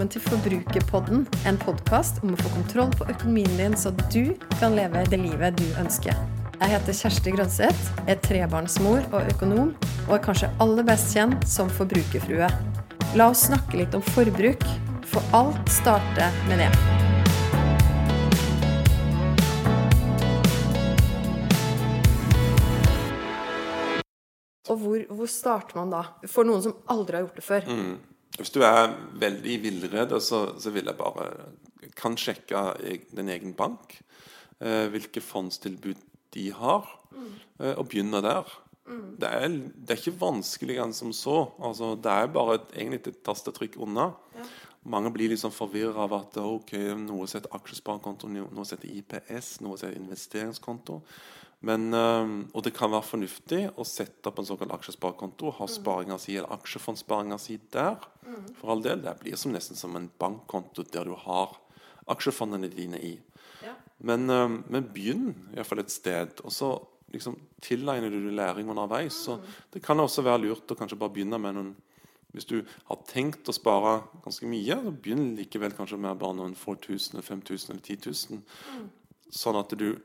velkommen til Forbrukerpodden, en podkast om å få kontroll på økonomien din, så du kan leve det livet du ønsker. Jeg heter Kjersti Grønseth, er trebarnsmor og økonom, og er kanskje aller best kjent som forbrukerfrue. La oss snakke litt om forbruk, for alt starter med det. Og hvor, hvor starter man da? For noen som aldri har gjort det før. Hvis du er veldig villredd, så, så vil jeg bare kan sjekke den din egen bank. Eh, hvilke fondstilbud de har, eh, og begynne der. Det, er, det er ikke vanskeligere enn som så. Altså, det er bare et, egentlig et tastetrykk unna. Mange blir liksom forvirra av at ok, noe heter aksjesparekonto, noe heter IPS, noe heter investeringskonto. Men, eh, og det kan være fornuftig å sette opp en såkalt aksjesparekonto, ha sparinga si eller aksjefondsparinga si der. For all del, Det blir som nesten som en bankkonto der du har aksjefondene dine i. Ja. Men, eh, men begynn iallfall et sted, og så liksom tilegner du deg læring underveis. Så det kan også være lurt å kanskje bare begynne med noen Hvis du har tenkt å spare ganske mye, så begynn likevel kanskje med bare noen få tusen, 5000 eller 10 000. Sånn at du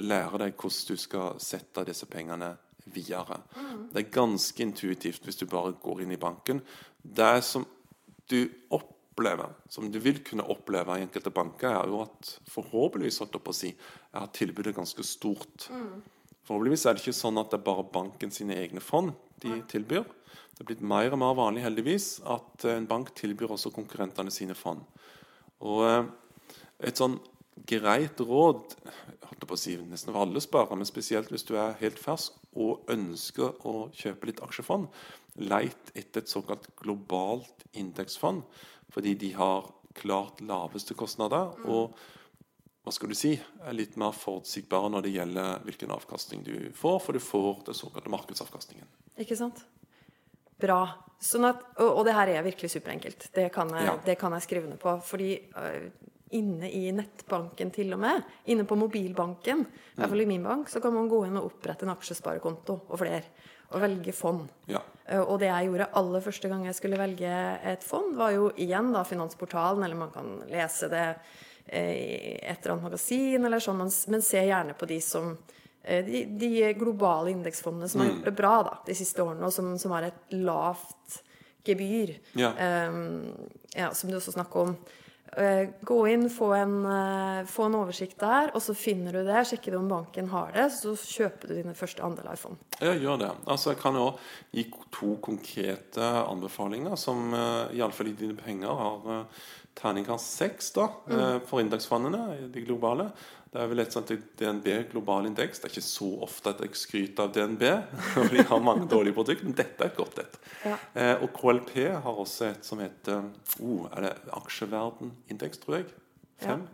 lærer deg hvordan du skal sette disse pengene videre. Det er ganske intuitivt hvis du bare går inn i banken. Det som du opplever, som du vil kunne oppleve i enkelte banker, er jo at forhåpentligvis holdt opp på å si, er tilbudet ganske stort. Forhåpentligvis er det ikke sånn at det er bare banken sine egne fond de tilbyr. Det er blitt mer og mer vanlig heldigvis at en bank tilbyr også konkurrentene sine fond. Og eh, et sånn greit råd holdt på å si, nesten for alle sparere, men spesielt hvis du er helt fersk og ønsker å kjøpe litt aksjefond, leit etter et såkalt globalt indeksfond, fordi de har klart laveste kostnader. og hva skal du si, er litt mer forutsigbare når det gjelder hvilken avkastning du får, for du får det såkalte markedsavkastningen. Ikke sant? Bra. Sånn at, og, og det her er virkelig superenkelt. Det kan jeg, Ja. det kan jeg skrive ned på. Fordi øh, inne i nettbanken til og med, inne på mobilbanken, i hvert fall i min bank, så kan man gå inn og opprette en aksjesparekonto og flere. Og velge fond. Ja. Eh, Og det jeg gjorde aller første gang jeg skulle velge et fond, var jo igjen da Finansportalen, eller man kan lese det eh, i et eller annet magasin, eller sånn, men se gjerne på de som eh, de, de globale indeksfondene som har gjort det bra da, de siste årene, og som, som har et lavt gebyr, Ja. Um, ja, som du også snakker om. Eh, gå inn, få en, eh, få en oversikt der, og så finner du det, sjekker du om banken har det, så kjøper du dine første andeler i fond. Ja, gjør det. Altså, jeg kan jo gi to konkrete anbefalinger som uh, iallfall i dine penger har terningkast seks eh, for indeksfondene, de globale. Det er vel et sånt DNB global indeks. Det er ikke så ofte at jeg skryter av DNB, og de har mange dårlige produkter, men dette er et godt et. Ja. Eh, og KLP har også et som heter oh, er det Aksjeverden-indeks, tror jeg. Fem.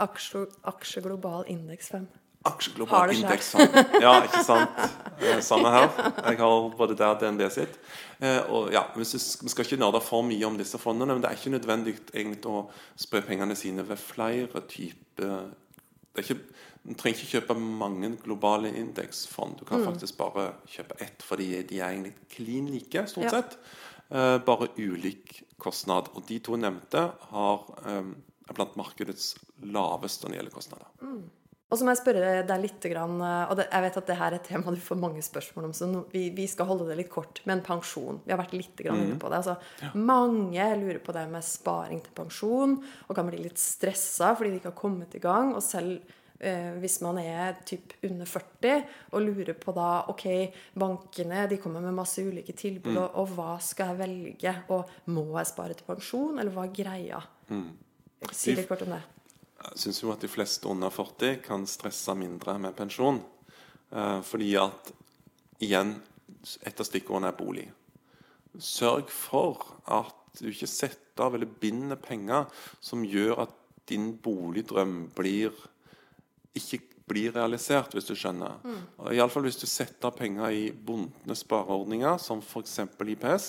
Aksje, aksjeglobal indeks 5. Har Aksjeglobal selv. indeksfond. Ja, ikke sant? Eh, Samme her. Jeg har både der DNB sitt. Eh, og ja, Vi skal ikke nerde for mye om disse fondene, men det er ikke nødvendig egentlig å spre pengene sine ved flere typer er ikke, Du trenger ikke kjøpe mange globale indeksfond. Du Mm. kan faktisk bare kjøpe ett, fordi de er egentlig klin like, stort Ja. sett. Eh, bare ulik kostnad. Og de to nevnte har, eh, er blant markedets laveste når det gjelder kostnader. Og så må jeg spørre deg litt, grann, og jeg vet at det her er et tema du får mange spørsmål om, så vi, skal holde det litt kort. Men pensjon. Vi har vært litt grann inne på det. Altså, Mange lurer på det med sparing til pensjon, og kan bli litt stressa fordi de ikke har kommet i gang. Og selv eh, hvis man er typ under 40 og lurer på da Ok, bankene de kommer med masse ulike tilbud, og, og hva skal jeg velge? Og må jeg spare til pensjon, eller hva er greia? Si litt kort om det. Syns jo at de fleste under 40 kan stresse mindre med pensjon. Eh, fordi at igjen Et av stikkordene er bolig. Sørg for at du ikke setter av eller binder penger som gjør at din boligdrøm blir ikke blir realisert, hvis du skjønner. Mm. Iallfall hvis du setter penger i bundne spareordninger, som f.eks. IPS,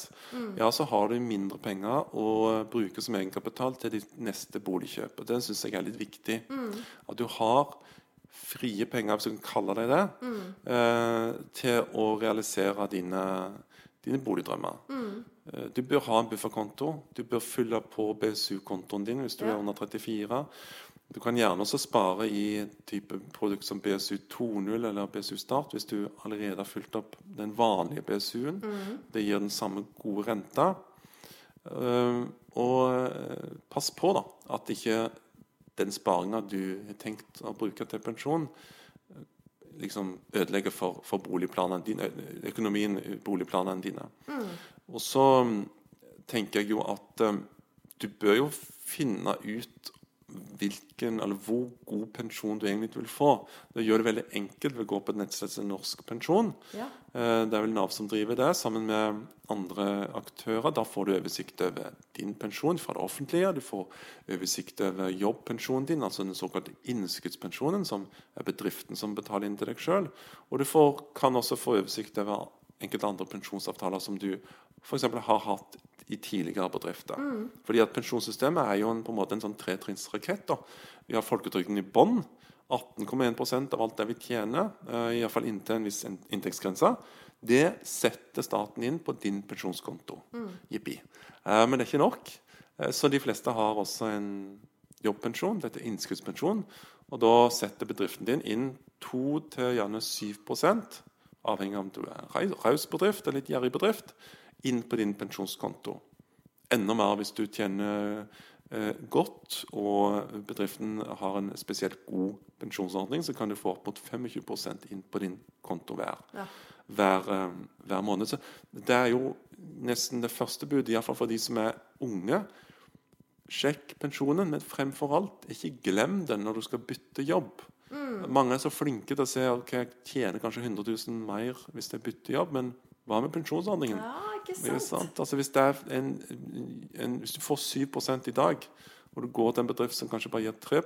ja, så har du mindre penger å bruke som egenkapital til ditt neste boligkjøp. Og Det syns jeg er litt viktig. At du har frie penger, hvis du kan kalle det det, eh, til å realisere dine, dine boligdrømmer. Eh, Du bør ha en bufferkonto. Du bør fylle på BSU-kontoen din hvis du Ja. er under 34. Du kan gjerne også spare i type produkt som BSU 2.0 eller BSU Start hvis du allerede har fulgt opp den vanlige BSU-en. Det gir den samme gode renta. Eh, og eh, pass på da, at ikke den sparinga du har tenkt å bruke til pensjon, eh, liksom ødelegger for, for boligplanene dine, økonomien i boligplanene dine. Og så mm, tenker jeg jo at eh, du bør jo finne ut hvilken, eller hvor god pensjon du egentlig vil få. Det gjør det veldig enkelt ved å gå på et nettsted som Norsk pensjon. Ja. Eh, Det er vel Nav som driver det, sammen med andre aktører. Da får du oversikt over din pensjon fra det offentlige. Du får oversikt over jobbpensjonen din, altså den såkalte innskuddspensjonen, som er bedriften som betaler inn til deg sjøl. Og du får, kan også få oversikt over enkelte andre pensjonsavtaler som du f.eks. har hatt i tidligere bedrifter. Fordi at Pensjonssystemet er jo en, på en måte en sånn tretrinnsrakett. Vi har folketrygden i bånn. 18,1% av alt det vi tjener, uh, iallfall inntil en viss inntektsgrense, det setter staten inn på din pensjonskonto. Jippi. Uh, men det er ikke nok. Uh, så de fleste har også en jobbpensjon. Dette er innskuddspensjon. Og da setter bedriften din inn 2 til gjerne 7 avhengig av om du er en raus bedrift eller litt gjerrig bedrift, inn på din pensjonskonto. Enda mer hvis du tjener eh, godt og bedriften har en spesielt god pensjonsordning, så kan du få opp mot 25% inn på din konto hver, Ja. hver, eh, hver måned. Så det er jo nesten det første budet, iallfall for de som er unge. Sjekk pensjonen, men fremfor alt, ikke glem den når du skal bytte jobb. Mange er så flinke til å se ok, jeg tjener kanskje 100 000 mer hvis jeg bytter jobb, men hva med pensjonsordningen? ja, ikke Det er sant? sant. Altså, hvis, det en, en, hvis du får 7 i dag, og du går til en bedrift som kanskje bare gir 3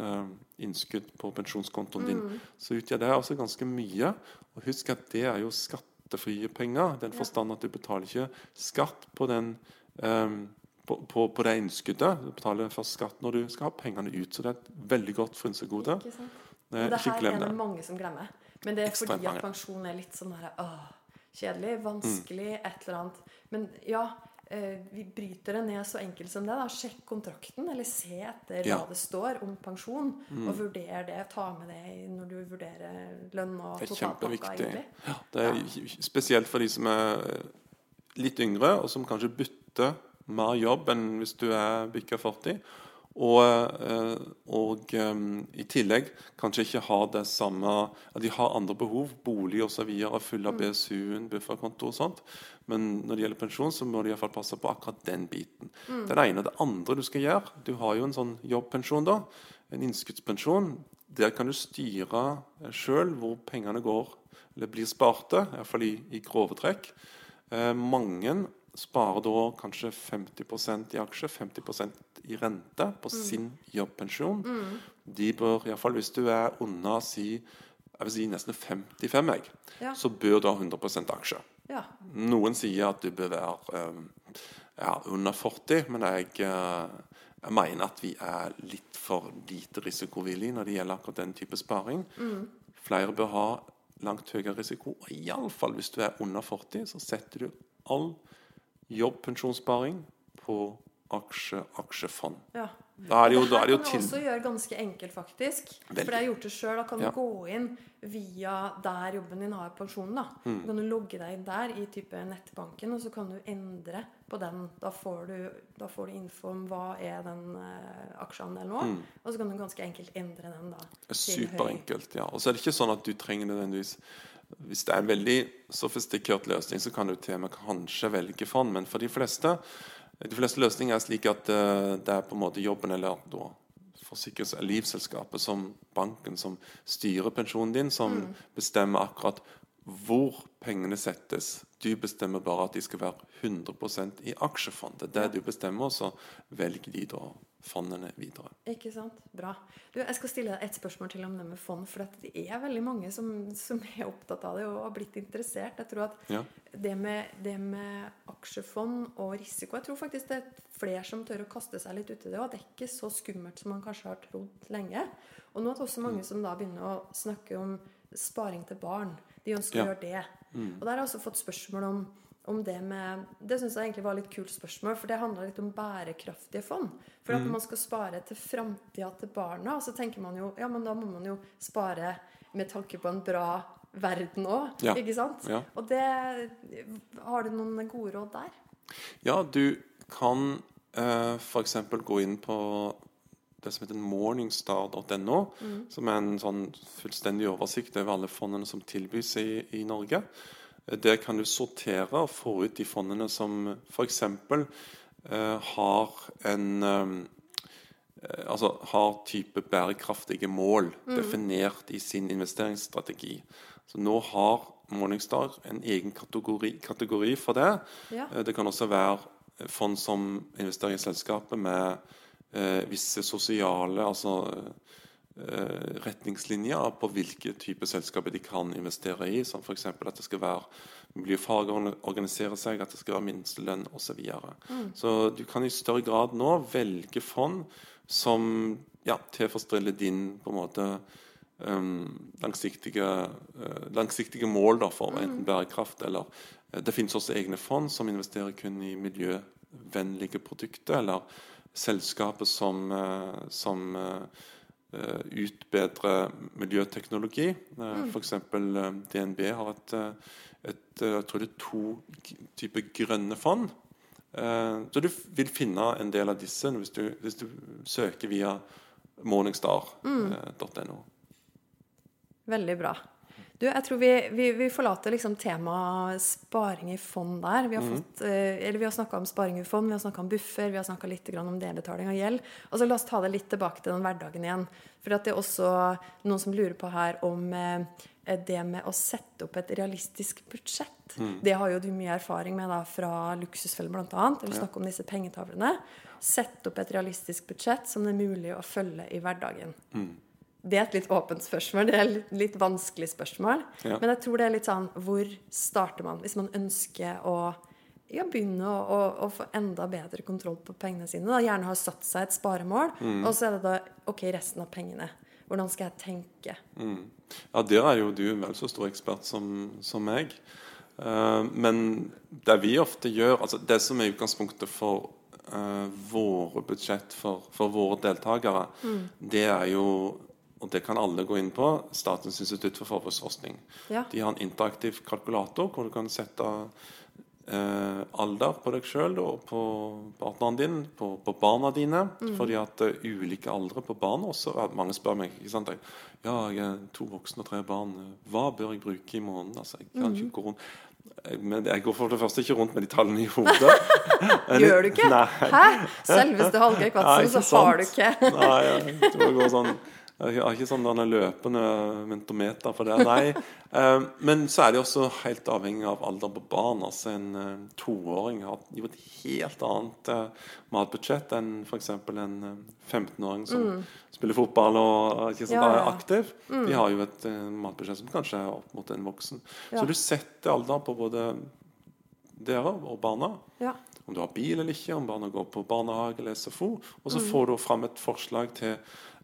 eh, innskudd på pensjonskontoen din, Mm. så utgjør det også ganske mye. Og husk at det er jo skattefrie penger. i Den forstand at du betaler ikke skatt på, den, um, på, på, på det innskuddet. Du betaler først skatt når du skal ha pengene ut. Så det er et veldig godt frynsegode. Ikke sant? Eh, det Ikke her er det det. mange som glemmer. Men det er Ekstremt fordi at pensjon er litt sånn her åh, kjedelig, vanskelig, et eller annet. Men ja, eh, vi bryter det ned så enkelt som det. da. Sjekk kontrakten, eller se etter Ja. hva det står om pensjon. Og vurder det. Ta med det når du vurderer lønn og Det er totalpakka. Ja, det er spesielt for de som er litt yngre, og som kanskje bytter mer jobb enn hvis du er bikka 40. Og, eh, og um, i tillegg kanskje ikke har det samme De har andre behov, bolig osv., full av BSU-en, bufferkonto og sånt. Men når det gjelder pensjon, så må de i hvert fall passe på akkurat den biten. Det er det ene. Det andre du skal gjøre Du har jo en sånn jobbpensjon, da. En innskuddspensjon. Der kan du styre sjøl hvor pengene går, eller blir sparte. Iallfall i, i grove trekk. Eh, mange sparer da kanskje 50% i aksjer, 50% i rente på sin jobbpensjon. De bør, iallfall hvis du er under si, jeg vil si nesten 55, jeg, Ja. så bør du ha 100 aksjer. Ja. Noen sier at du bør være um, ja, under 40, men jeg, uh, jeg mener at vi er litt for lite risikovillige når det gjelder akkurat den type sparing. Flere bør ha langt høyere risiko. Og iallfall hvis du er under 40, så setter du all jobbpensjonssparing på aksje, aksjefond. ja. Da er det jo, er det jo her kan du også gjøre ganske enkelt, faktisk. Veldig. For det er gjort det sjøl. Da kan du Ja. gå inn via der jobben din har pensjonen. da. Mm. Kan du logge deg inn der i type nettbanken, og så kan du endre på den. Da får du, da får du info om hva er den eh, aksjeandelen nå, Mm. og så kan du ganske enkelt endre den da. Superenkelt, ja. Og så er det ikke sånn at du trenger nødvendigvis Hvis det er en veldig sofistikert løsning, så kan du til og med kanskje velge fond, men for de fleste de fleste løsninger er slik at eh, det er på en måte jobben eller da forsikrings- eller livselskapet som banken som styrer pensjonen din, som bestemmer akkurat hvor pengene settes. Du bestemmer bare at de skal være 100% i aksjefondet. Det er det du bestemmer, og så velger de da fondene videre. Ikke sant? Bra. Du, jeg skal stille deg et spørsmål til om det med fond. For at det er veldig mange som, som er opptatt av det og har blitt interessert. Jeg tror at Ja. det med, det med aksjefond og risiko Jeg tror faktisk det er flere som tør å kaste seg litt uti det. Og det er ikke så skummelt som man kanskje har trodd lenge. Og nå er det også mange som da begynner å snakke om sparing til barn. De ønsker Ja. å gjøre det. Og der har jeg også fått spørsmål om om det med Det syns jeg egentlig var litt kult spørsmål, for det handla litt om bærekraftige fond. For at når man skal spare til framtida til barna, så tenker man jo Ja, men da må man jo spare med tanke på en bra verden òg, Ja. ikke sant? Ja. Og det Har du noen gode råd der? Ja, du kan uh, f.eks. gå inn på det som heter morningstar.no, som er en sånn fullstendig oversikt over alle fondene som tilbys i, i Norge. Der kan du sortere og få ut de fondene som f.eks. Eh, har en eh, altså har type bærekraftige mål definert i sin investeringsstrategi. Så nå har Morningstar en egen kategori, kategori for det. Ja. Eh, Det kan også være fond som investerer i selskapet med eh, visse sosiale altså retningslinjer på hvilke typer selskaper de kan investere i, som f.eks. at det skal være miljøfag å organisere seg, at det skal være minstelønn osv. Så, videre. så du kan i større grad nå velge fond som ja, tilfredsstiller din på en måte um, langsiktige, uh, langsiktige mål da, for enten bærekraft eller uh, Det finnes også egne fond som investerer kun i miljøvennlige produkter, eller selskaper som, uh, som eh, eh, miljøteknologi. Uh, F.eks. Uh, DNB har et, eh, et eh, jeg tror det er to typer grønne fond. Eh, så du vil finne en del av disse hvis du, hvis du søker via morningstar.no. Veldig bra. Du, jeg tror vi, vi, vi forlater liksom temaet sparing i fond der. Vi har, fått, eh, eller vi har snakka om sparing i fond, vi har snakka om buffer, vi har snakka litt grann om delbetaling av gjeld. Altså, la oss ta det litt tilbake til den hverdagen igjen. For at det er også noen som lurer på her om eh, det med å sette opp et realistisk budsjett. Det har jo du mye erfaring med da, fra Luksusfellen bl.a. Eller snakke om disse pengetavlene. Sette opp et realistisk budsjett som det er mulig å følge i hverdagen. Det er et litt åpent spørsmål. Det er et litt vanskelig spørsmål. Ja. Men jeg tror det er litt sånn Hvor starter man hvis man ønsker å ja, begynne å, å, å få enda bedre kontroll på pengene sine? Da. Gjerne har satt seg et sparemål, Mm. og så er det da OK, resten av pengene. Hvordan skal jeg tenke? Ja, der er jo du vel så stor ekspert som, som meg. Uh, men det vi ofte gjør altså Det som er utgangspunktet for uh, våre budsjett for, for våre deltakere, det er jo og det kan alle gå inn på. Statens institutt for forbruksforskning. Ja. De har en interaktiv kalkulator hvor du kan sette eh, alder på deg sjøl og på partneren din, på, på barna dine. Fordi at uh, ulike aldre på barna også Mange spør meg ikke sant? Jeg, ja, jeg er to voksne og tre barn. Hva bør jeg bruke i måneden? Altså, jeg kan ikke gå rundt men jeg går for det første ikke rundt med de tallene i hodet. Gjør du ikke? Nei. Hæ? Selveste Hallgeir Kvatsen, så har du ikke Nei, tror jeg går sånn Jeg har ikke sånn denne løpende mentometer for det. Nei. Eh, men så er det også helt avhengig av alder på barn. Altså En eh, toåring har jo et helt annet eh, matbudsjett enn f.eks. en eh, 15-åring som spiller fotball og ikke sant, Mm. Ja, ja, er aktiv. De har jo et matbudsjett som kanskje er opp mot en voksen. Ja. Så du setter alder på både dere og barna Ja. om du har bil eller ikke, om barna går på barnehage eller SFO. Og Mm. så får du fram et forslag til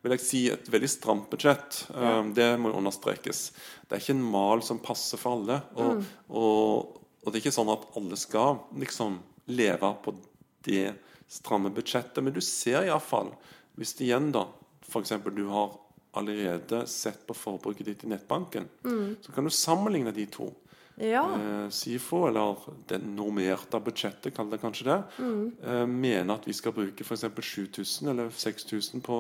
vil jeg si, et veldig stramt budsjett. Ja. det må understrekes. Det er ikke en mal som passer for alle. Og, Mm. og, og det er ikke sånn at alle skal liksom leve på det stramme budsjettet. Men du ser iallfall, hvis det igjen da f.eks. du har allerede sett på forbruket ditt i nettbanken, så kan du sammenligne de to ja. eh, SIFO, eller det normerte budsjettet, kall det kanskje det, eh, mener at vi skal bruke f.eks. 7000 eller 6000 på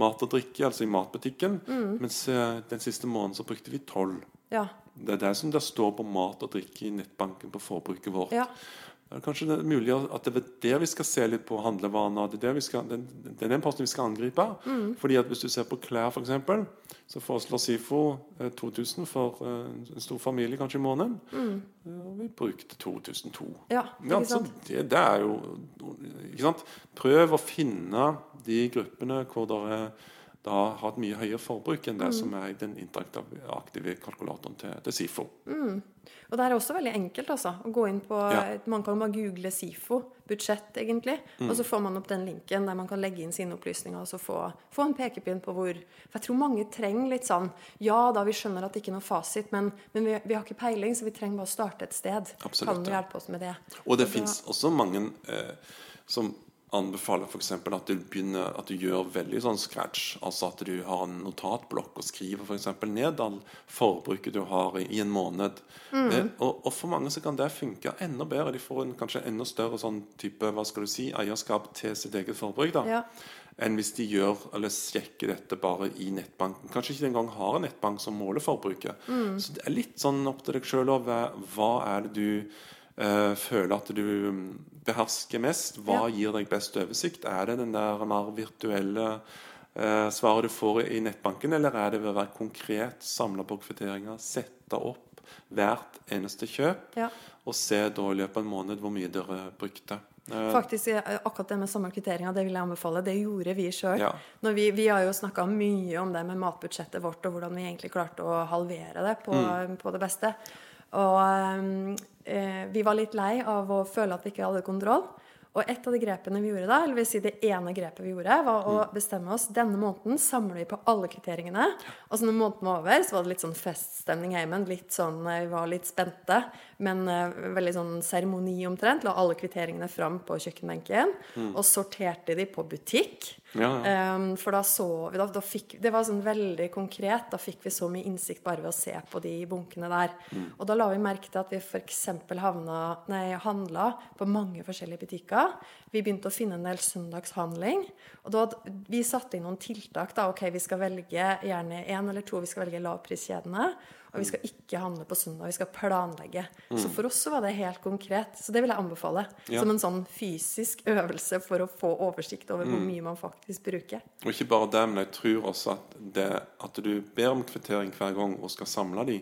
mat og drikke, altså i matbutikken, mens eh, den siste måneden så brukte vi 12. ja. Det er det som det står på mat og drikke i nettbanken på forbruket vårt. ja. Det er kanskje det mulig at det er der vi skal se litt på handlevaner. Det er, skal, det, det er den posten vi skal angripe. Fordi at Hvis du ser på klær, f.eks., så foreslår SIFO eh, 2000 for eh, en stor familie kanskje i måneden. Mm. vi brukte 2002. ja. Ja, Ikke sant? sant? det, det er jo ikke sant? Prøv å finne de gruppene hvor det er da har et mye høyere forbruk enn det som er i den interaktive kalkulatoren til, til SIFO. Og det er også veldig enkelt, altså. Å gå inn på Ja. Man kan bare google SIFO, budsjett, egentlig. Mm. Og så får man opp den linken der man kan legge inn sine opplysninger og så få, få en pekepinn på hvor For jeg tror mange trenger litt sånn Ja da, vi skjønner at det ikke er noe fasit, men, men vi, vi har ikke peiling, så vi trenger bare å starte et sted. Absolutt, kan du hjelpe oss med det? Og det fins også mange eh, som anbefaler f.eks. at du begynner At du gjør veldig sånn scratch. Altså at du har en notatblokk og skriver for ned all forbruket du har i, i en måned. Mm. Eh, og, og for mange så kan det funke enda bedre. De får en kanskje enda større sånn type hva skal du si, eierskap til sitt eget forbruk. da Ja. enn hvis de gjør eller sjekker dette bare i nettbanken. Kanskje ikke engang har en nettbank som måler forbruket. Så det er litt sånn opp til deg sjøl hva er det du eh, føler at du mm, behersker mest? Hva Ja. gir deg best oversikt? Er det den der mer virtuelle uh, svaret du får i nettbanken, eller er det ved å være konkret, samle på kvitteringer, sette opp hvert eneste kjøp, Ja. og se da i løpet av en måned hvor mye dere brukte? Eh, Faktisk, akkurat det med sammelkvitteringa, det vil jeg anbefale. Det gjorde vi sjøl. Ja. Vi, vi har jo snakka mye om det med matbudsjettet vårt, og hvordan vi egentlig klarte å halvere det på, Mm. på det beste. Og eh, vi var litt lei av å føle at vi ikke hadde kontroll. Og et av de grepene vi gjorde da, eller vil si det ene grepet vi gjorde, var å bestemme oss denne måneden samler vi på alle kvitteringene. Og så når måneden var over, så var det litt sånn feststemning heimen. Litt sånn, eh, Vi var litt spente, men uh, veldig sånn seremoni omtrent. La alle kvitteringene fram på kjøkkenbenken. Og sorterte de på butikk. Ja, ja. Um, for da så vi da, da fikk, Det var sånn veldig konkret. Da fikk vi så mye innsikt bare ved å se på de bunkene der. Og da la vi merke til at vi f.eks. handla på mange forskjellige butikker. Vi begynte å finne en del søndagshandling. Og da, vi satte inn noen tiltak. da, ok, Vi skal velge gjerne én eller to. Vi skal velge lavpriskjedene. Og vi skal ikke handle på søndag. Vi skal planlegge. Så for oss så var det helt konkret. Så det vil jeg anbefale. Ja. Som en sånn fysisk øvelse for å få oversikt over hvor mye man faktisk bruker. Og ikke bare det, men jeg tror også at det at du ber om kvittering hver gang og skal samle de,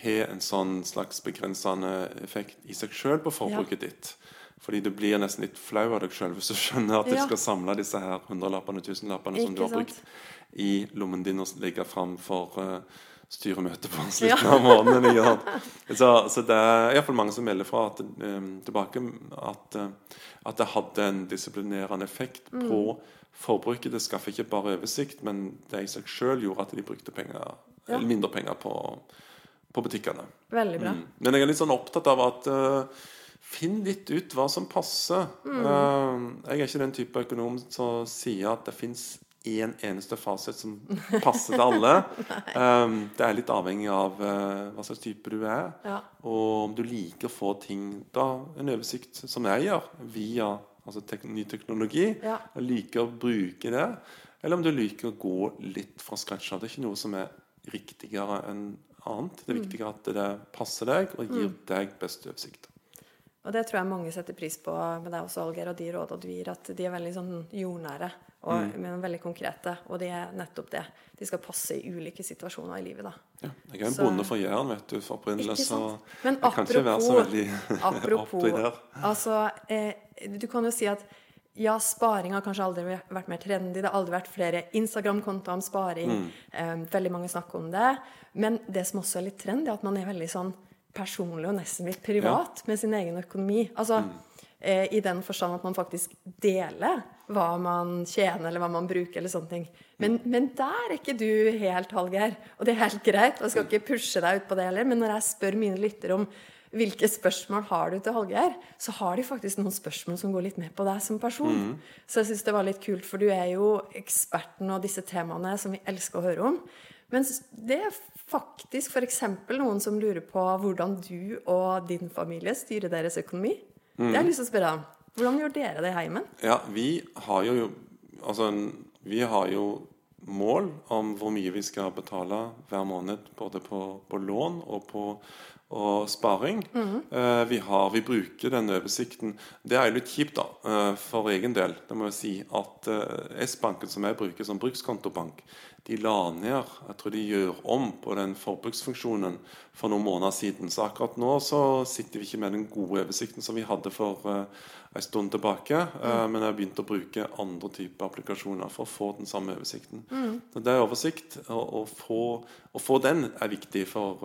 har en sånn slags begrensende effekt i seg sjøl på forbruket ditt. Fordi du blir nesten litt flau av deg sjøl hvis du skjønner at du Ja. skal samle disse her hundrelappene, tusenlappene som du har brukt i lommen din og legge fram for uh, styremøtet på Ja. slutten av måneden. Så, så det er iallfall mange som melder fra at, um, tilbake at, eh, at det hadde en disiplinerende effekt Mm. på forbruket. Det skaffer ikke bare oversikt, men det i seg sjøl gjorde at de brukte penger, Ja. eller mindre penger på, på butikkene. Veldig bra. Mm. Men jeg er litt sånn opptatt av at uh, Finn litt ut hva som passer. Mm. Jeg er ikke den type økonom som sier at det fins én eneste fasit som passer til alle. Um, det er litt avhengig av uh, hva slags type du er, Ja. og om du liker å få ting da, En oversikt som jeg gjør, via altså tek ny teknologi. Ja. Jeg liker å bruke det. Eller om du liker å gå litt fra scratch av. Det er ikke noe som er riktigere enn annet. Det er viktigere at det passer deg og gir deg best oversikt. Og det tror jeg mange setter pris på med deg også, Alger, og de rådene du gir. At de er veldig sånn jordnære, og, men veldig konkrete. Og de er nettopp det. De skal passe i ulike situasjoner i livet, da. Ja, jeg er en Så- bonde fra Jæren, vet du, for opprinnelse, så? Men jeg kan ikke være så veldig Apropos oppi der. Altså, eh, du kan jo si at ja, sparing har kanskje aldri vært mer trendy. Det har aldri vært flere Instagram-kontoer om sparing. Mm. Eh, veldig mange snakker om det. Men det som også er litt trendy, er at man er veldig sånn personlig og nesten litt privat med sin egen økonomi. Altså, Mm. eh, I den forstand at man faktisk deler hva man tjener, eller hva man bruker, eller sånne ting. Men, men der er ikke du helt, Hallgeir. Og det er helt greit. og Jeg skal ikke pushe deg ut på det heller, men når jeg spør mine lyttere om hvilke spørsmål har du til Hallgeir, så har de faktisk noen spørsmål som går litt med på deg som person. Så jeg syns det var litt kult, for du er jo eksperten og disse temaene som vi elsker å høre om. Men det er faktisk f.eks. noen som lurer på hvordan du og din familie styrer deres økonomi. Det har jeg lyst til å spørre deg om. Hvordan gjør dere det i heimen? Ja, vi har jo Altså, vi har jo mål om hvor mye vi skal betale hver måned, både på, på lån og på og sparing. Eh, vi, har, vi bruker den oversikten. Det er jo litt kjipt, da, eh, for egen del. Det må jeg si at eh, S-banken, som jeg bruker som brukskontobank, de la ned Jeg tror de gjør om på den forbruksfunksjonen for noen måneder siden. Så akkurat nå så sitter vi ikke med den gode oversikten som vi hadde for uh, en stund tilbake. Mm. men jeg har begynt å bruke andre typer applikasjoner for å få den samme oversikten. Så det er oversikt. Å få, få, den er viktig for,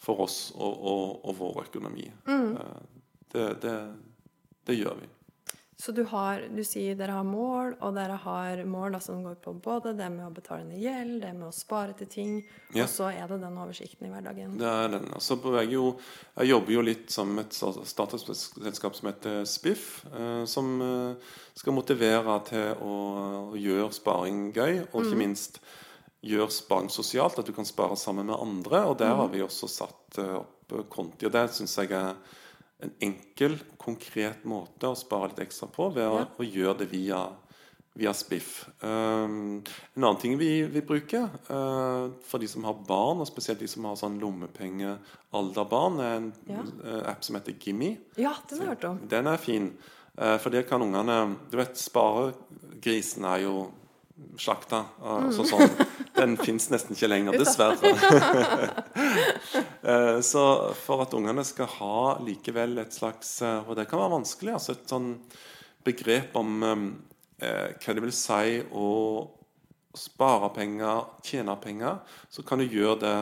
for oss og, og, og, vår økonomi. Det, det, det gjør vi. Så du, har, du sier dere har mål, og dere har mål som går på både det med å betale ned gjeld, det med å spare til ting, ja. og så er det den oversikten i hverdagen. Det er den. Altså, jeg, jo, jeg jobber jo litt som et startup-selskap som heter Spiff, eh, som eh, skal motivere til å, å gjøre sparing gøy, og ikke mm. minst gjøre sparing sosialt, at du kan spare sammen med andre. Og der har vi også satt eh, opp konti, og det syns jeg er en enkel, konkret måte å spare litt ekstra på ved å, ja. å gjøre det via, via Spiff. Um, en annen ting vi, vi bruker uh, for de som har barn, og spesielt de som har sånn lommepengealderbarn, er en ja. app som heter Gimmi. Ja, den har jeg hørt om. Den er fin. Uh, for det kan ungene Du vet, sparegrisen er jo slakta. Altså, sånn. Den fins nesten ikke lenger, dessverre. Eh, så for at ungene skal ha likevel et slags eh, Og det kan være vanskelig, altså et sånn begrep om eh, hva det vil si å spare penger, tjene penger, så kan du gjøre det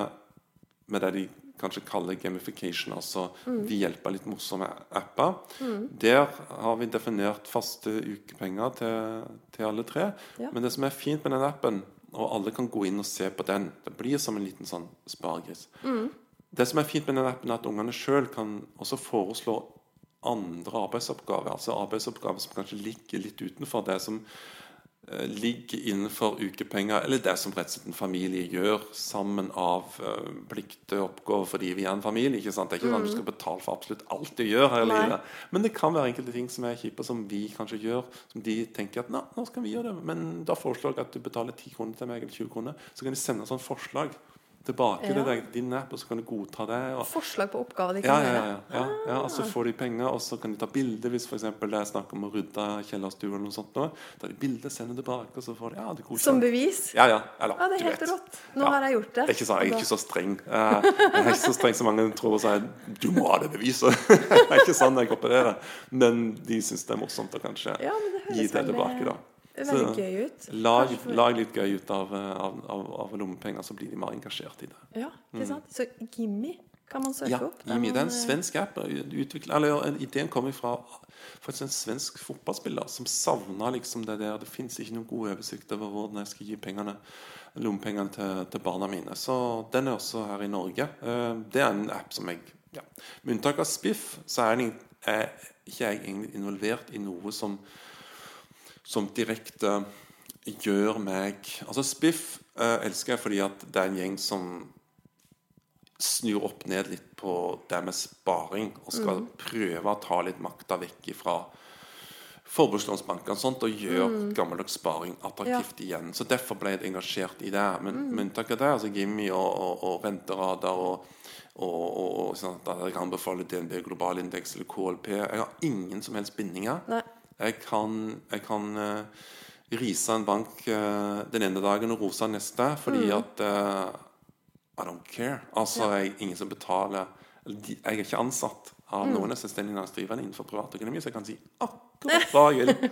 med det de kanskje kaller gamification, altså mm. ved hjelp av litt morsomme apper. Mm. Der har vi definert faste ukepenger til, til alle tre. Ja. Men det som er fint med den appen, og alle kan gå inn og se på den Det blir som en liten sånn sparegris. Mm. Det som er fint med den appen, er at ungene sjøl kan også foreslå andre arbeidsoppgaver. Altså arbeidsoppgaver som kanskje ligger litt utenfor det som ligger innenfor ukepenger, eller det som rett og slett en familie gjør sammen av uh, plikter og oppgaver fordi vi er en familie. ikke sant? Det er ikke mm. sånn at du skal betale for absolutt alt du gjør her i livet. Men det kan være enkelte ting som er kjipe, som vi kanskje gjør, som de tenker at nå skal vi gjøre det. Men da foreslår jeg at du betaler 10 kroner til meg, eller 20 kroner. Så kan de sende sånn forslag tilbake ja. til din app, og så kan du godta det. Og... Forslag på oppgaver de kan ja? Ja, ja, ja, og så får de penger, og så kan de ta bilde hvis for det er snakk om å rydde kjellerstua eller noe sånt. Nå. Da de bilde, sender tilbake, og så får de ja, det Som bevis? Ja, ja. Eller, ja det er helt rått. Nå har jeg gjort det. det ikke så, jeg er ikke så streng. Jeg er ikke så streng som mange tror og sier du må ha det beviset. det er ikke sånn jeg opererer. Men de syns det er morsomt å kanskje gi det tilbake. da det veldig gøy ut. Lag, lag, litt gøy ut av, av, av, av, lommepenger, så blir de mer engasjert i det. Ja, ikke sant? Mm. Så Gimmi kan man søke ja, opp? Ja, Gimmi, det er en svensk app. Eller, ideen kommer fra faktisk en svensk fotballspiller som savna liksom det der. Det fins ikke noen god oversikt over hvordan jeg skal gi pengene, lommepengene til, til, barna mine. Så den er også her i Norge. Eh, det er en app som jeg ja. Med unntak av Spiff, så er, er ikke jeg egentlig involvert i noe som som direkte gjør meg Altså Spiff eh, elsker jeg fordi at det er en gjeng som snur opp ned litt på det med sparing, og skal mm. prøve å ta litt makta vekk fra forbrukslånsbankene og, sånt, og gjøre mm. gammeldags sparing attraktivt ja. igjen. Så Derfor ble jeg engasjert i det. Men mm. med unntak av det, altså Gimmi og, og, og renteradar og, og, og sånn at jeg kan DNB Global Index eller KLP Jeg har ingen som helst bindinger. Nei. Jeg kan, jeg kan uh, rise en bank uh, den ene dagen og rose neste fordi mm. at uh, I don't care. Altså, ja. jeg ingen som betaler Jeg er ikke ansatt av mm. noen selvstendig næringsdrivende innenfor privatøkonomi, så jeg kan si akkurat hva jeg vil.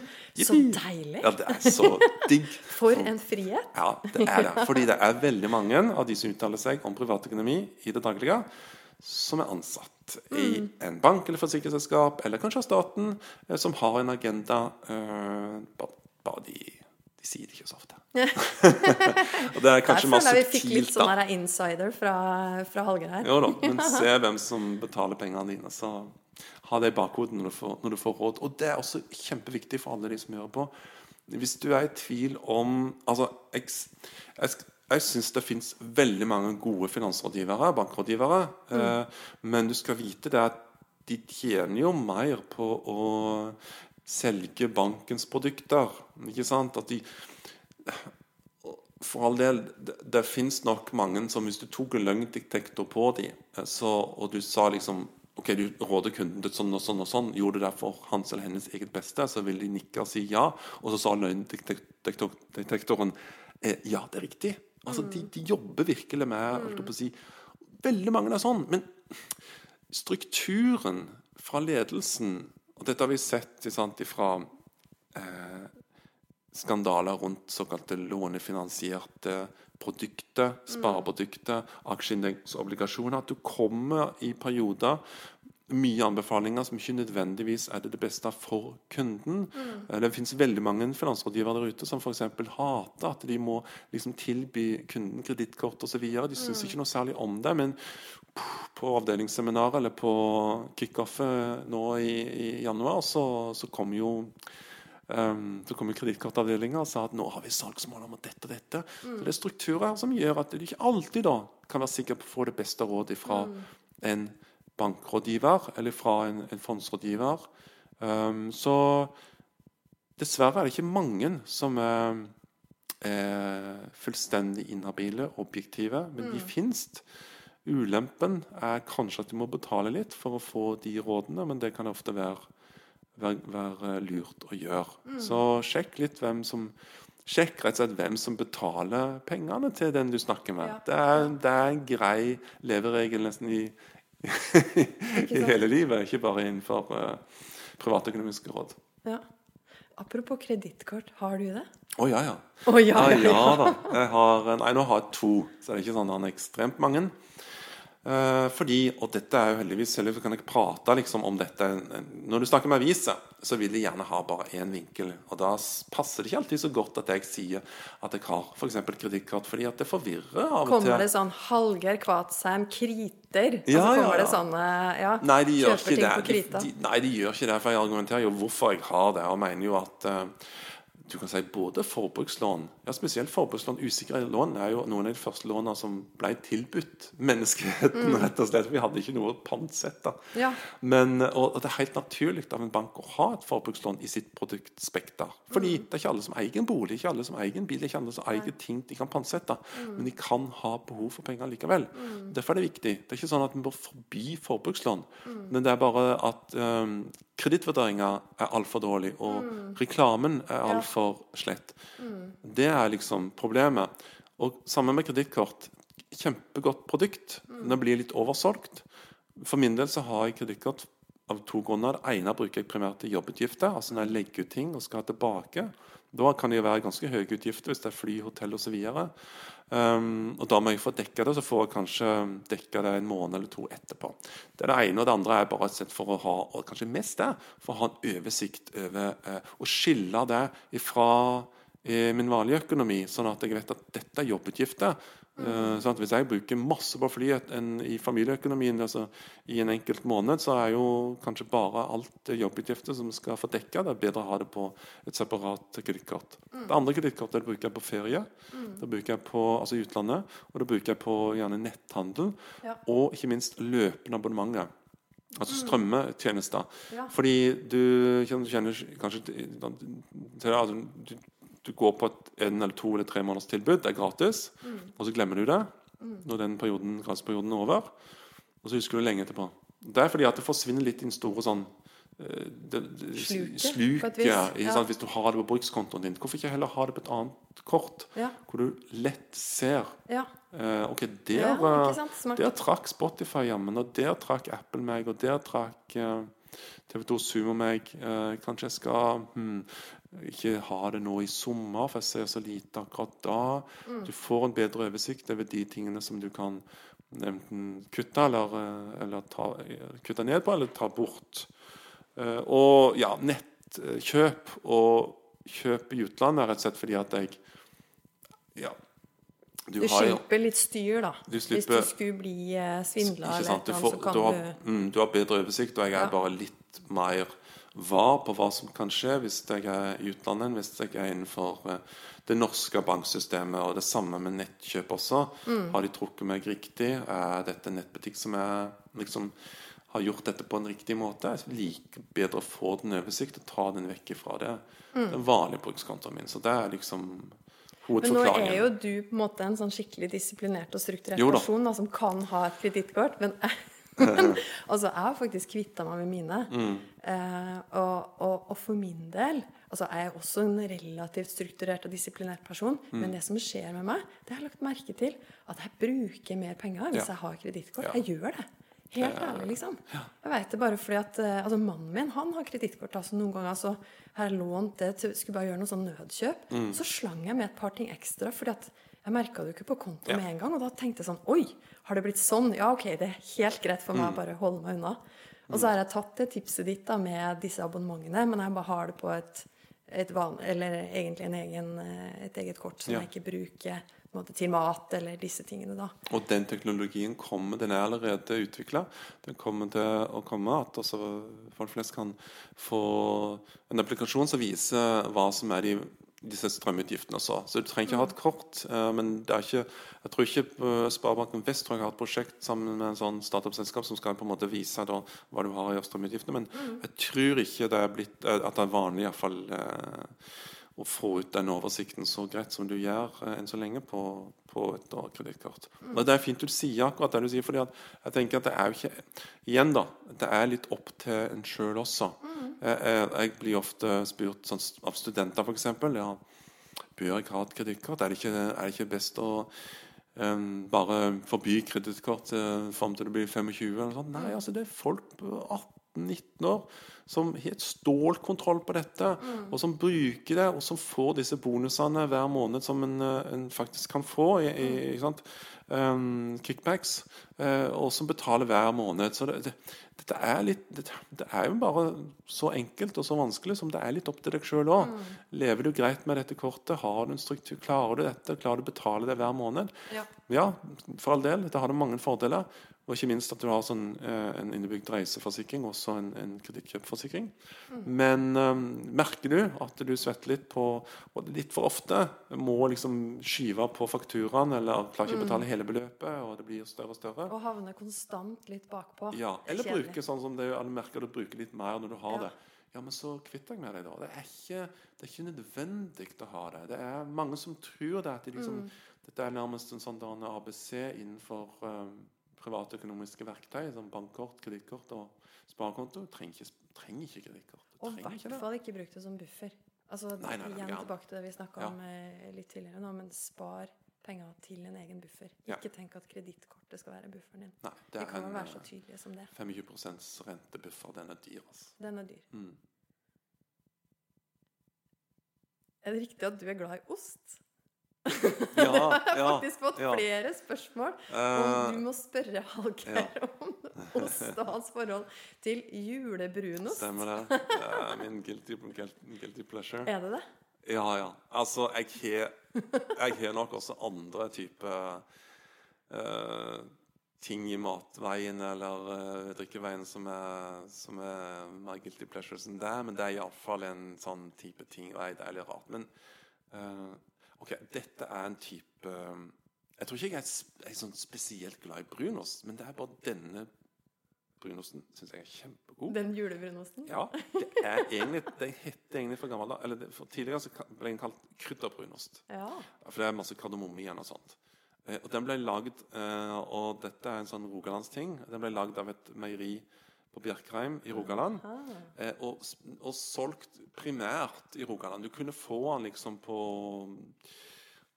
så deilig! Ja, det er så digg. For en frihet. Ja, det er det. Fordi det er veldig mange av de som uttaler seg om privatøkonomi i det daglige, som er ansatt mm. i en bank eller forsikringsselskap, eller kanskje av staten, eh, som har en agenda. Uh, bare de, de, sier det ikke så ofte. og det er kanskje mer subtilt, da. Vi fikk litt sånn her insider fra, fra Hallgeir her. jo da, men se hvem som betaler pengene dine, så ha det i bakhodet når du, får, når du får råd. Og det er også kjempeviktig for alle de som hører på. Hvis du er i tvil om Altså, jeg, jeg jeg syns det fins veldig mange gode finansrådgivere, bankrådgivere. Mm. Eh, men du skal vite det at de tjener jo mer på å selge bankens produkter. Ikke sant? At de for all del, det, det fins nok mange som hvis du tok en løgndetektor på dem, og du sa liksom Ok, du råder kunden til sånn og sånn og sånn. Gjorde det for hans eller hennes eget beste, så vil de nikke og si ja. Og så sa løgndetektoren eh, ja, det er riktig. Altså, de, de jobber virkelig med holdt på å si, Veldig mange er sånn. Men strukturen fra ledelsen Og dette har vi sett sant, fra eh, skandaler rundt såkalte lånefinansierte produkter, spareprodukter, aksjeindeksobligasjoner. At du kommer i perioder mye anbefalinger som ikke nødvendigvis er det, det beste for kunden. Mm. Det finnes veldig mange finansrådgivere der ute som f.eks. hater at de må liksom tilby kunden kredittkort osv. De syns mm. ikke noe særlig om det. Men på avdelingsseminaret eller på kickoffet nå i, i januar så, så kom jo Um, så kom kredittkortavdelinga og sa at nå har vi salgsmål om dette og dette. Mm. Så Det er strukturer som gjør at du ikke alltid da kan være sikker på å få det beste rådet fra mm. en bankrådgiver eller fra en, en fondsrådgiver. Um, så dessverre er det ikke mange som er, er fullstendig inhabile, objektive, men mm. de fins. Ulempen er kanskje at du må betale litt for å få de rådene, men det kan ofte være, være, være lurt å gjøre. Mm. Så sjekk litt hvem som Sjekk rett og slett hvem som betaler pengene til den du snakker med. Ja. Det, er, det, er, en grei leveregel nesten i, i hele livet, ikke bare innenfor uh, privatøkonomiske råd. Ja. Apropos kredittkort, har du det? Å oh, ja, ja. Oh, ja, ja, ja. da. Jeg har, nei, nå har jeg to, så det er ikke sånn at han er ekstremt mange. Uh, fordi, og dette er jo heldigvis Selv kan jeg prate liksom om dette Når du snakker med aviser, så vil de gjerne ha bare én vinkel. Og da passer det ikke alltid så godt at jeg sier at jeg har f.eks. For kredittkort, fordi at det forvirrer av og til. Kommer det sånn Hallgeir Kvatsheim kriter? Ja, altså, kommer ja, ja. det sånne ja, nei, de gjør ikke det. De, de, nei, de gjør ikke det. For jeg argumenterer jo hvorfor jeg har det, og mener jo at uh, du kan si både forbrukslån ja Spesielt forbrukslån. Usikre lån er jo noen av de første lånene som ble tilbudt menneskeheten. Mm. rett og slett. Vi hadde ikke noe å pantsette. Ja. Men, og, og, det er helt naturlig av en bank å ha et forbrukslån i sitt produktspekter. Fordi mm. det er ikke alle som eier en bolig, ikke alle som eier en bil, ikke alle som eier ting de kan pantsette. Mm. Men de kan ha behov for penger likevel. Mm. Derfor er det viktig. Det er ikke sånn at vi må forby forbrukslån, mm. men det er bare at um, kredittvurderinga er altfor dårlig, og mm. reklamen er altfor slett. Mm. Det er liksom problemet. Og sammen med kredittkort. Kjempegodt produkt. Mm. Det blir litt oversolgt. For min del så har jeg kredittkort av to grunner. Det ene bruker jeg primært til jobbutgifter. Altså når jeg legger ut ting og skal ha tilbake. Da kan det jo være ganske høye utgifter hvis det er fly, hotell osv. Um, og da må jeg få dekka det, så får jeg kanskje dekka det en måned eller to etterpå. Det er det ene. Og det andre er bare et sett for å ha og kanskje mest det, for å ha en oversikt over uh, Å skille det ifra uh, min vanlige økonomi, sånn at jeg vet at dette er jobbutgifter. Uh, sånn hvis jeg bruker masse på fly en, i familieøkonomien altså, i en enkelt måned, så er jo kanskje bare alt jobbutgifter som skal få dekka. Det er bedre å ha det på et separat kredittkort. Mm. Det andre kredittkortet bruker jeg på ferie. Mm. Det bruker jeg på altså i utlandet. Og det bruker jeg på gjerne netthandel. Ja. Og ikke minst løpende abonnementer. Altså mm. strømmetjenester. Ja. Fordi du, du kjenner kanskje til, til altså, du, går på et en eller to eller tre måneders tilbud, det er gratis, mm. og så glemmer du det mm. når den perioden, gratisperioden er over, og så husker du lenge etterpå. Det er fordi at det forsvinner litt i den store sånn eh, det, det, sluket. Ja. Hvis du har det på brukskontoen din, hvorfor ikke heller ha det på et annet kort? Ja. Hvor du lett ser ja. uh, Ok, der, eh, der trakk Spotify jammen, og der trakk Apple meg, og der trakk uh, TV2 Sumo meg. Uh, kanskje jeg skal hmm, ikke ha det nå i sommer, for jeg ser så lite akkurat da. Mm. Du får en bedre oversikt over de tingene som du kan enten kutte eller, eh, eller ta, kutte ned på, eller ta bort. Eh, og ja, nettkjøp og kjøp i utlandet rett og slett fordi at jeg ja, du, du slipper litt styr, da. Du slipper, Hvis du skulle bli eh, svindla eller noe, så kan du har, mm, du har bedre oversikt, og jeg er ja. bare litt mer var på hva som kan skje hvis jeg er i utlandet, hvis jeg er innenfor eh, det norske banksystemet. Og det samme med nettkjøp også. Mm. Har de trukket meg riktig? Er dette en nettbutikk som er, liksom, har gjort dette på en riktig måte? Jeg liker bedre å få den oversikt og ta den vekk ifra det. Mm. Den vanlige brukskontoen min. Så det er liksom Men nå er jo du på en måte en sånn skikkelig disiplinert og strukturert person da, som kan ha et kredittkort. Men, men altså, jeg har faktisk kvitta meg med mine. Mm. Eh, og, og, og for min del altså, Jeg er også en relativt strukturert og disiplinert person. Mm. Men det som skjer med meg, det har jeg lagt merke til, at jeg bruker mer penger hvis Ja. jeg har kredittkort. Ja. Jeg gjør det. Helt ærlig, liksom. Jeg vet det bare fordi at eh, altså Mannen min han har kredittkort. Altså noen ganger så har jeg lånt det til skulle bare gjøre noe sånn nødkjøp. Mm. Så slang jeg med et par ting ekstra, fordi at jeg merka det jo ikke på konto Ja. med en gang. Og da tenkte jeg sånn Oi, har det blitt sånn? Ja, ok, det er helt greit for Mm. meg å bare holde meg unna. Og så har jeg tatt det tipset ditt da med disse abonnementene, men jeg bare har det på et, et van, eller egentlig en egen, eh, et eget kort som Ja. jeg ikke bruker måte, til mat eller disse tingene, da. Og den teknologien kommer, den er allerede utvikla. Den kommer til å komme at også folk flest kan få en applikasjon som viser hva som er de, disse strømutgiftene også. Så du trenger ikke ha et kort. eh, Men det er ikke, jeg tror ikke på Sparebanken Vest tror jeg har et prosjekt sammen med en sånn startup-selskap som skal på en måte vise da, hva du har i strømutgiftene. Men jeg tror ikke det er blitt, eh, at det er vanlig i hvert fall, eh, å få ut den oversikten så greit som du gjør eh, enn så lenge på, på et kredittkort. Mm. Det er fint du sier akkurat det du sier, fordi jeg tenker at det er jo ikke Igjen, da. Det er litt opp til en sjøl også. Jeg, jeg, jeg blir ofte spurt sånn, av studenter, f.eks. Ja, bør jeg ha et kredittkort? Er, er det ikke best å um, bare forby kredittkort uh, fram til du blir 25? Eller sånt? Nei, altså det er folk på 18-19 år som har stålkontroll på dette, og som bruker det, og som får disse bonusene hver måned som en, eh, en faktisk kan få. I, i? Um, kickbacks. uh, og som betaler hver måned. Så det, det, dette er litt det, det er jo bare så enkelt og så vanskelig som det er litt opp til deg sjøl òg. Lever du greit med dette kortet? Har du en struktur? Klarer du dette? Klarer du å betale det hver måned? Ja. Ja, for all del. Det har det mange fordeler. Og ikke minst at du har sånn, eh, en innebygd reiseforsikring, også en, en kredittkjøpforsikring. Men eh, merker du at du svetter litt på Og litt for ofte må liksom skyve på fakturaen, eller klarer ikke å betale hele beløpet, og det blir større og større. Og havner konstant litt bakpå. Ja, er Eller bruke sånn som det, eller merker du bruker litt mer når du har Ja. det. Ja, men så kvitter jeg med deg, da. Det er ikke, det er ikke nødvendig å ha det. Det er mange som tror det. At de liksom, Mm. Dette er nærmest en sånn ABC innenfor um, privatøkonomiske verktøy, som bankkort, kredittkort og sparekonto. Du trenger ikke, trenger ikke kredittkort. Og i hvert det. fall ikke brukt det som buffer. Altså, Nei, nei, nei, igjen ja. tilbake til det vi snakka Ja. om eh, litt tidligere nå, men spar penger til en egen buffer. Ja. Ikke tenk at kredittkortet skal være bufferen din. Nei, det er kan en være så eh, tydelige som det. 25 rentebuffer. Den er dyr, altså. Den er dyr. Mm. Er det riktig at du er glad i ost? Ja, det har jeg ja, faktisk fått ja. flere spørsmål Eh, om. Du må spørre Hallgeir om ost og hans forhold til julebrunost. Stemmer det. Det er min guilty, guilty, pleasure. Er det det? Ja, ja. Altså, jeg har, nok også andre typer uh, ting i matveien eller uh, drikkeveien som er, som er mer guilty pleasures enn det. Men det er iallfall en sånn type ting. Og det er litt rart. Men eh, OK, dette er en type Jeg tror ikke jeg er, jeg er sånn spesielt glad i brunost, men det er bare denne brunosten syns jeg er kjempegod. Den julebrunosten? Ja, det er egentlig Det heter egentlig fra gammel eller det, for Tidligere så ble den kalt krydderbrunost. Ja. For det er masse kardemomme igjen og sånt. Eh, og den ble lagd eh, Og dette er en sånn rogalandsting. Den ble lagd av et meieri på Bjerkreim i Rogaland. Eh, og, og solgt primært i Rogaland. Du kunne få den liksom på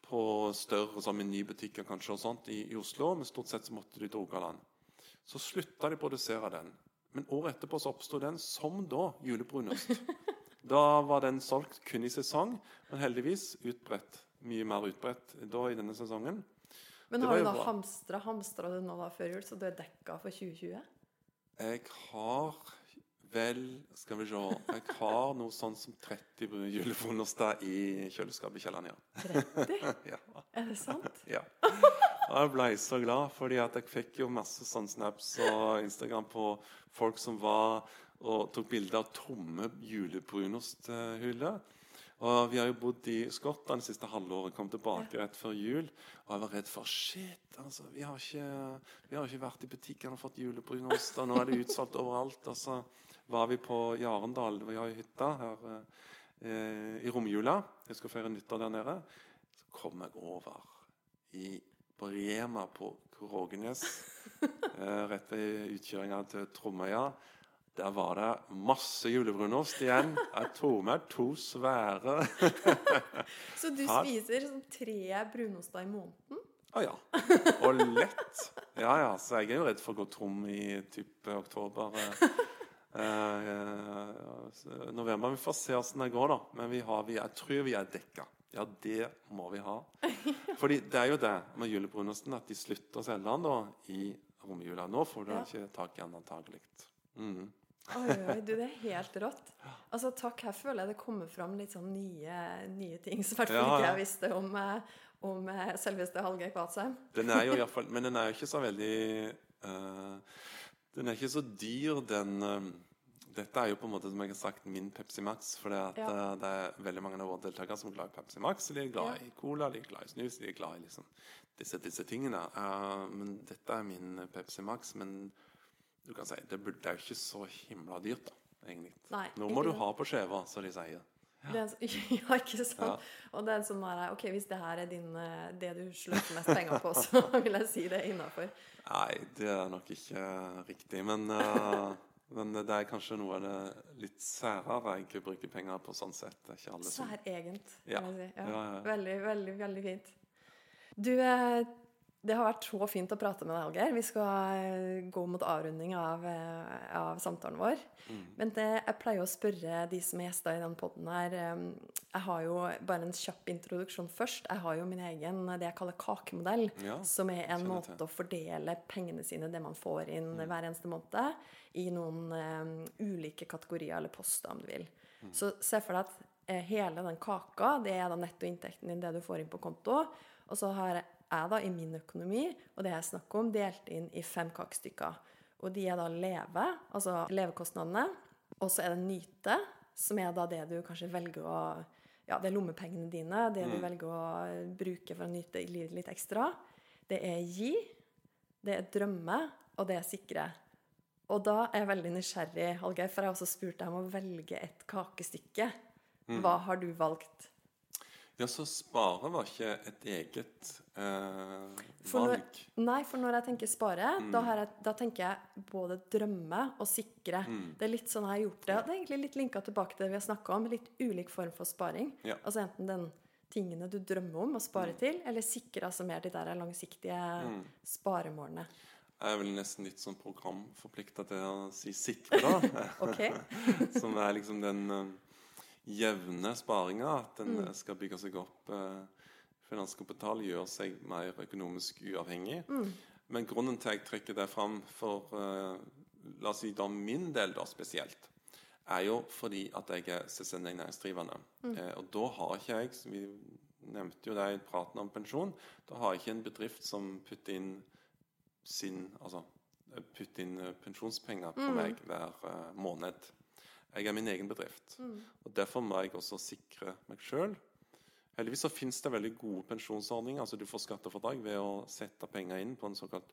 på større sånn menybutikker kanskje og sånt i, i Oslo, men stort sett så måtte de til Rogaland. Så slutta de å produsere den. Men året etterpå så oppsto den som da julebrunost. Da var den solgt kun i sesong, men heldigvis utbredt. Mye mer utbredt da i denne sesongen. Men har du da hamstra hamstra du nå da før jul, så du er dekka for 2020? Jeg har vel Skal vi se Jeg har noe sånn som 30 julebrunoster i kjøleskapet i kjelleren, ja. 30? ja. Er det sant? Ja. Og jeg ble så glad, fordi at jeg fikk jo masse sånne snaps og Instagram på folk som var og tok bilder av tomme julebrunosthullet. Og Vi har jo bodd i Skottland det siste halvåret, kom tilbake rett før jul. Og jeg var redd for shit, altså, vi har ikke, vi har ikke vært i butikkene og fått julebrunost. Og nå er det utsolgt overalt. Og så var vi på Jarendal, vi har jo hytta her eh, i romjula. Jeg skal feire nyttår der nede. så kom jeg over i, på Rema på Krågenes, eh, rett ved utkjøringa til Tromøya. Der var det masse julebrunost igjen. Jeg tok med to svære. Så du spiser sånn tre brunoster i måneden? Å ja. Og lett. Ja ja, så jeg er jo redd for å gå tom i type oktober. Eh, eh, november. Vi får se åssen det går, da. Men vi har, vi, jeg tror vi er dekka. Ja, det må vi ha. Fordi det er jo det med julebrunosten at de slutter å selge den da i romjula. Nå får du Ja. ikke tak i den antagelig. Mm. Oi, oi, du, det er helt rått. Altså, takk, her føler jeg det kommer fram litt sånn nye, nye ting som i hvert fall ikke jeg visste om, eh, om eh, selveste Hallgeir Kvatsheim. Den er jo Men den er jo ikke så veldig uh, Den er ikke så dyr, den uh, Dette er jo på en måte som jeg har sagt min Pepsi Max. For Ja. uh, det er veldig mange av våre deltakere som er glad i Pepsi Max. De er glad Ja. i cola, de er glad i snus, de er glad i liksom disse, disse tingene. Men dette er min Pepsi Max. Men du kan si det, er jo ikke så himla dyrt, da, egentlig. Nei, Nå må du ha på skjeva, som de sier. Er, en ja, ikke sant? Ja. Og det er sånn der, ok, Hvis det her er din, eh, det du sløser mest penger på, så vil jeg si det er innafor. Nei, det er nok ikke riktig. Men, uh, men det er kanskje noe av det litt særere jeg bruker penger på sånn sett. Det er ikke alle som Særegent, Ja. kan si. Ja. Ja, ja, ja. Veldig, veldig, veldig fint. Du, eh, det har vært så fint å prate med deg, Hallgeir. Vi skal eh, gå mot avrunding av, eh, av samtalen vår. Mm. Men det, jeg pleier å spørre de som er gjester i den poden her eh, Jeg har jo bare en kjapp introduksjon først. Jeg har jo min egen det jeg kaller kakemodell, Ja, som er en måte å fordele pengene sine, det man får inn Mm. hver eneste måned, i noen um, ulike kategorier eller poster, om du vil. Mm. Så se for deg at hele den kaka, det er da nettoinntekten din, det du får inn på konto. Og så har jeg da i min økonomi, og det jeg snakker om, delt inn i fem kakestykker. Og de er da leve, altså levekostnadene. Og så er det nyte, som er da det du kanskje velger å Ja, det er lommepengene dine, det du velger å bruke for å nyte livet litt ekstra. Det er gi, det er drømme, og det er sikre. Og da er jeg veldig nysgjerrig, Hallgeir, for jeg har også spurt deg om å velge et kakestykke. Hva har du valgt? Ja, så spare var ikke et eget eh, For når, valg. nei, for når jeg tenker spare, da, har jeg, da tenker jeg både drømme og sikre. Det er litt sånn jeg har gjort det. Det er egentlig litt linka tilbake til det vi har snakka om. Litt ulik form for sparing. Ja. Altså enten den tingene du drømmer om å spare til, eller sikre altså mer de der langsiktige sparemålene. Jeg er vel nesten litt sånn programforplikta til å si sikre, da. Som er liksom den eh, jevne sparinga. At den mm. skal bygge seg opp. eh, finanskapital gjør seg mer økonomisk uavhengig. Men grunnen til at jeg trekker det fram for eh, la oss si da min del da spesielt, er jo fordi at jeg er selvstendig næringsdrivende. Eh, og da har ikke jeg Vi nevnte jo det i praten om pensjon. Da har jeg ikke en bedrift som putter inn sin Altså putter inn eh, pensjonspenger på meg hver eh, måned. Jeg er min egen bedrift. Og Derfor må jeg også sikre meg sjøl. Heldigvis så finnes det veldig gode pensjonsordninger. altså Du får skattefradrag ved å sette penger inn på en såkalt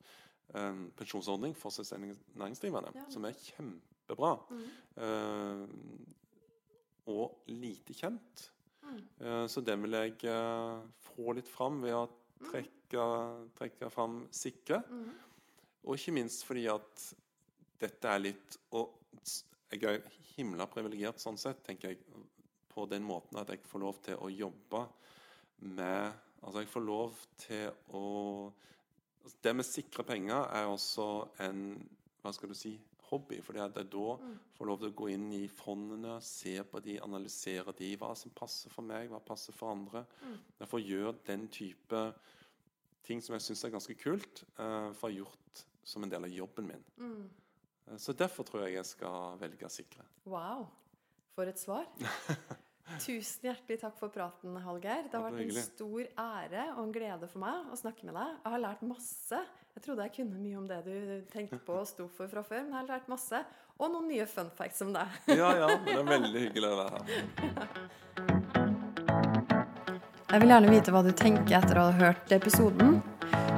eh, pensjonsordning for selvstendig næringsdrivende, Ja. som er kjempebra. Eh, og lite kjent. Eh, så den vil jeg eh, få litt fram ved å trekke, trekke fram sikre. Og ikke minst fordi at dette er litt Og jeg er himla privilegert sånn sett, tenker jeg, på den måten at jeg får lov til å jobbe med Altså, jeg får lov til å altså, Det med sikre penger er også en Hva skal du si hobby. fordi at jeg da får lov til å gå inn i fondene, se på de, analysere de, hva som passer for meg, hva passer for andre. Jeg får gjøre den type ting som jeg syns er ganske kult, uh, får gjort som en del av jobben min. Eh, Så derfor tror jeg jeg skal velge sikre. Wow. For et svar. Tusen hjertelig takk for praten, Hallgeir. Det har vært en stor ære og en glede for meg å snakke med deg. Jeg har lært masse. Jeg trodde jeg kunne mye om det du tenkte på og sto for fra før, men jeg har lært masse. Og noen nye fun facts om deg. Ja, ja, det er veldig hyggelig å være her. Jeg vil gjerne vite hva du tenker etter å ha hørt episoden.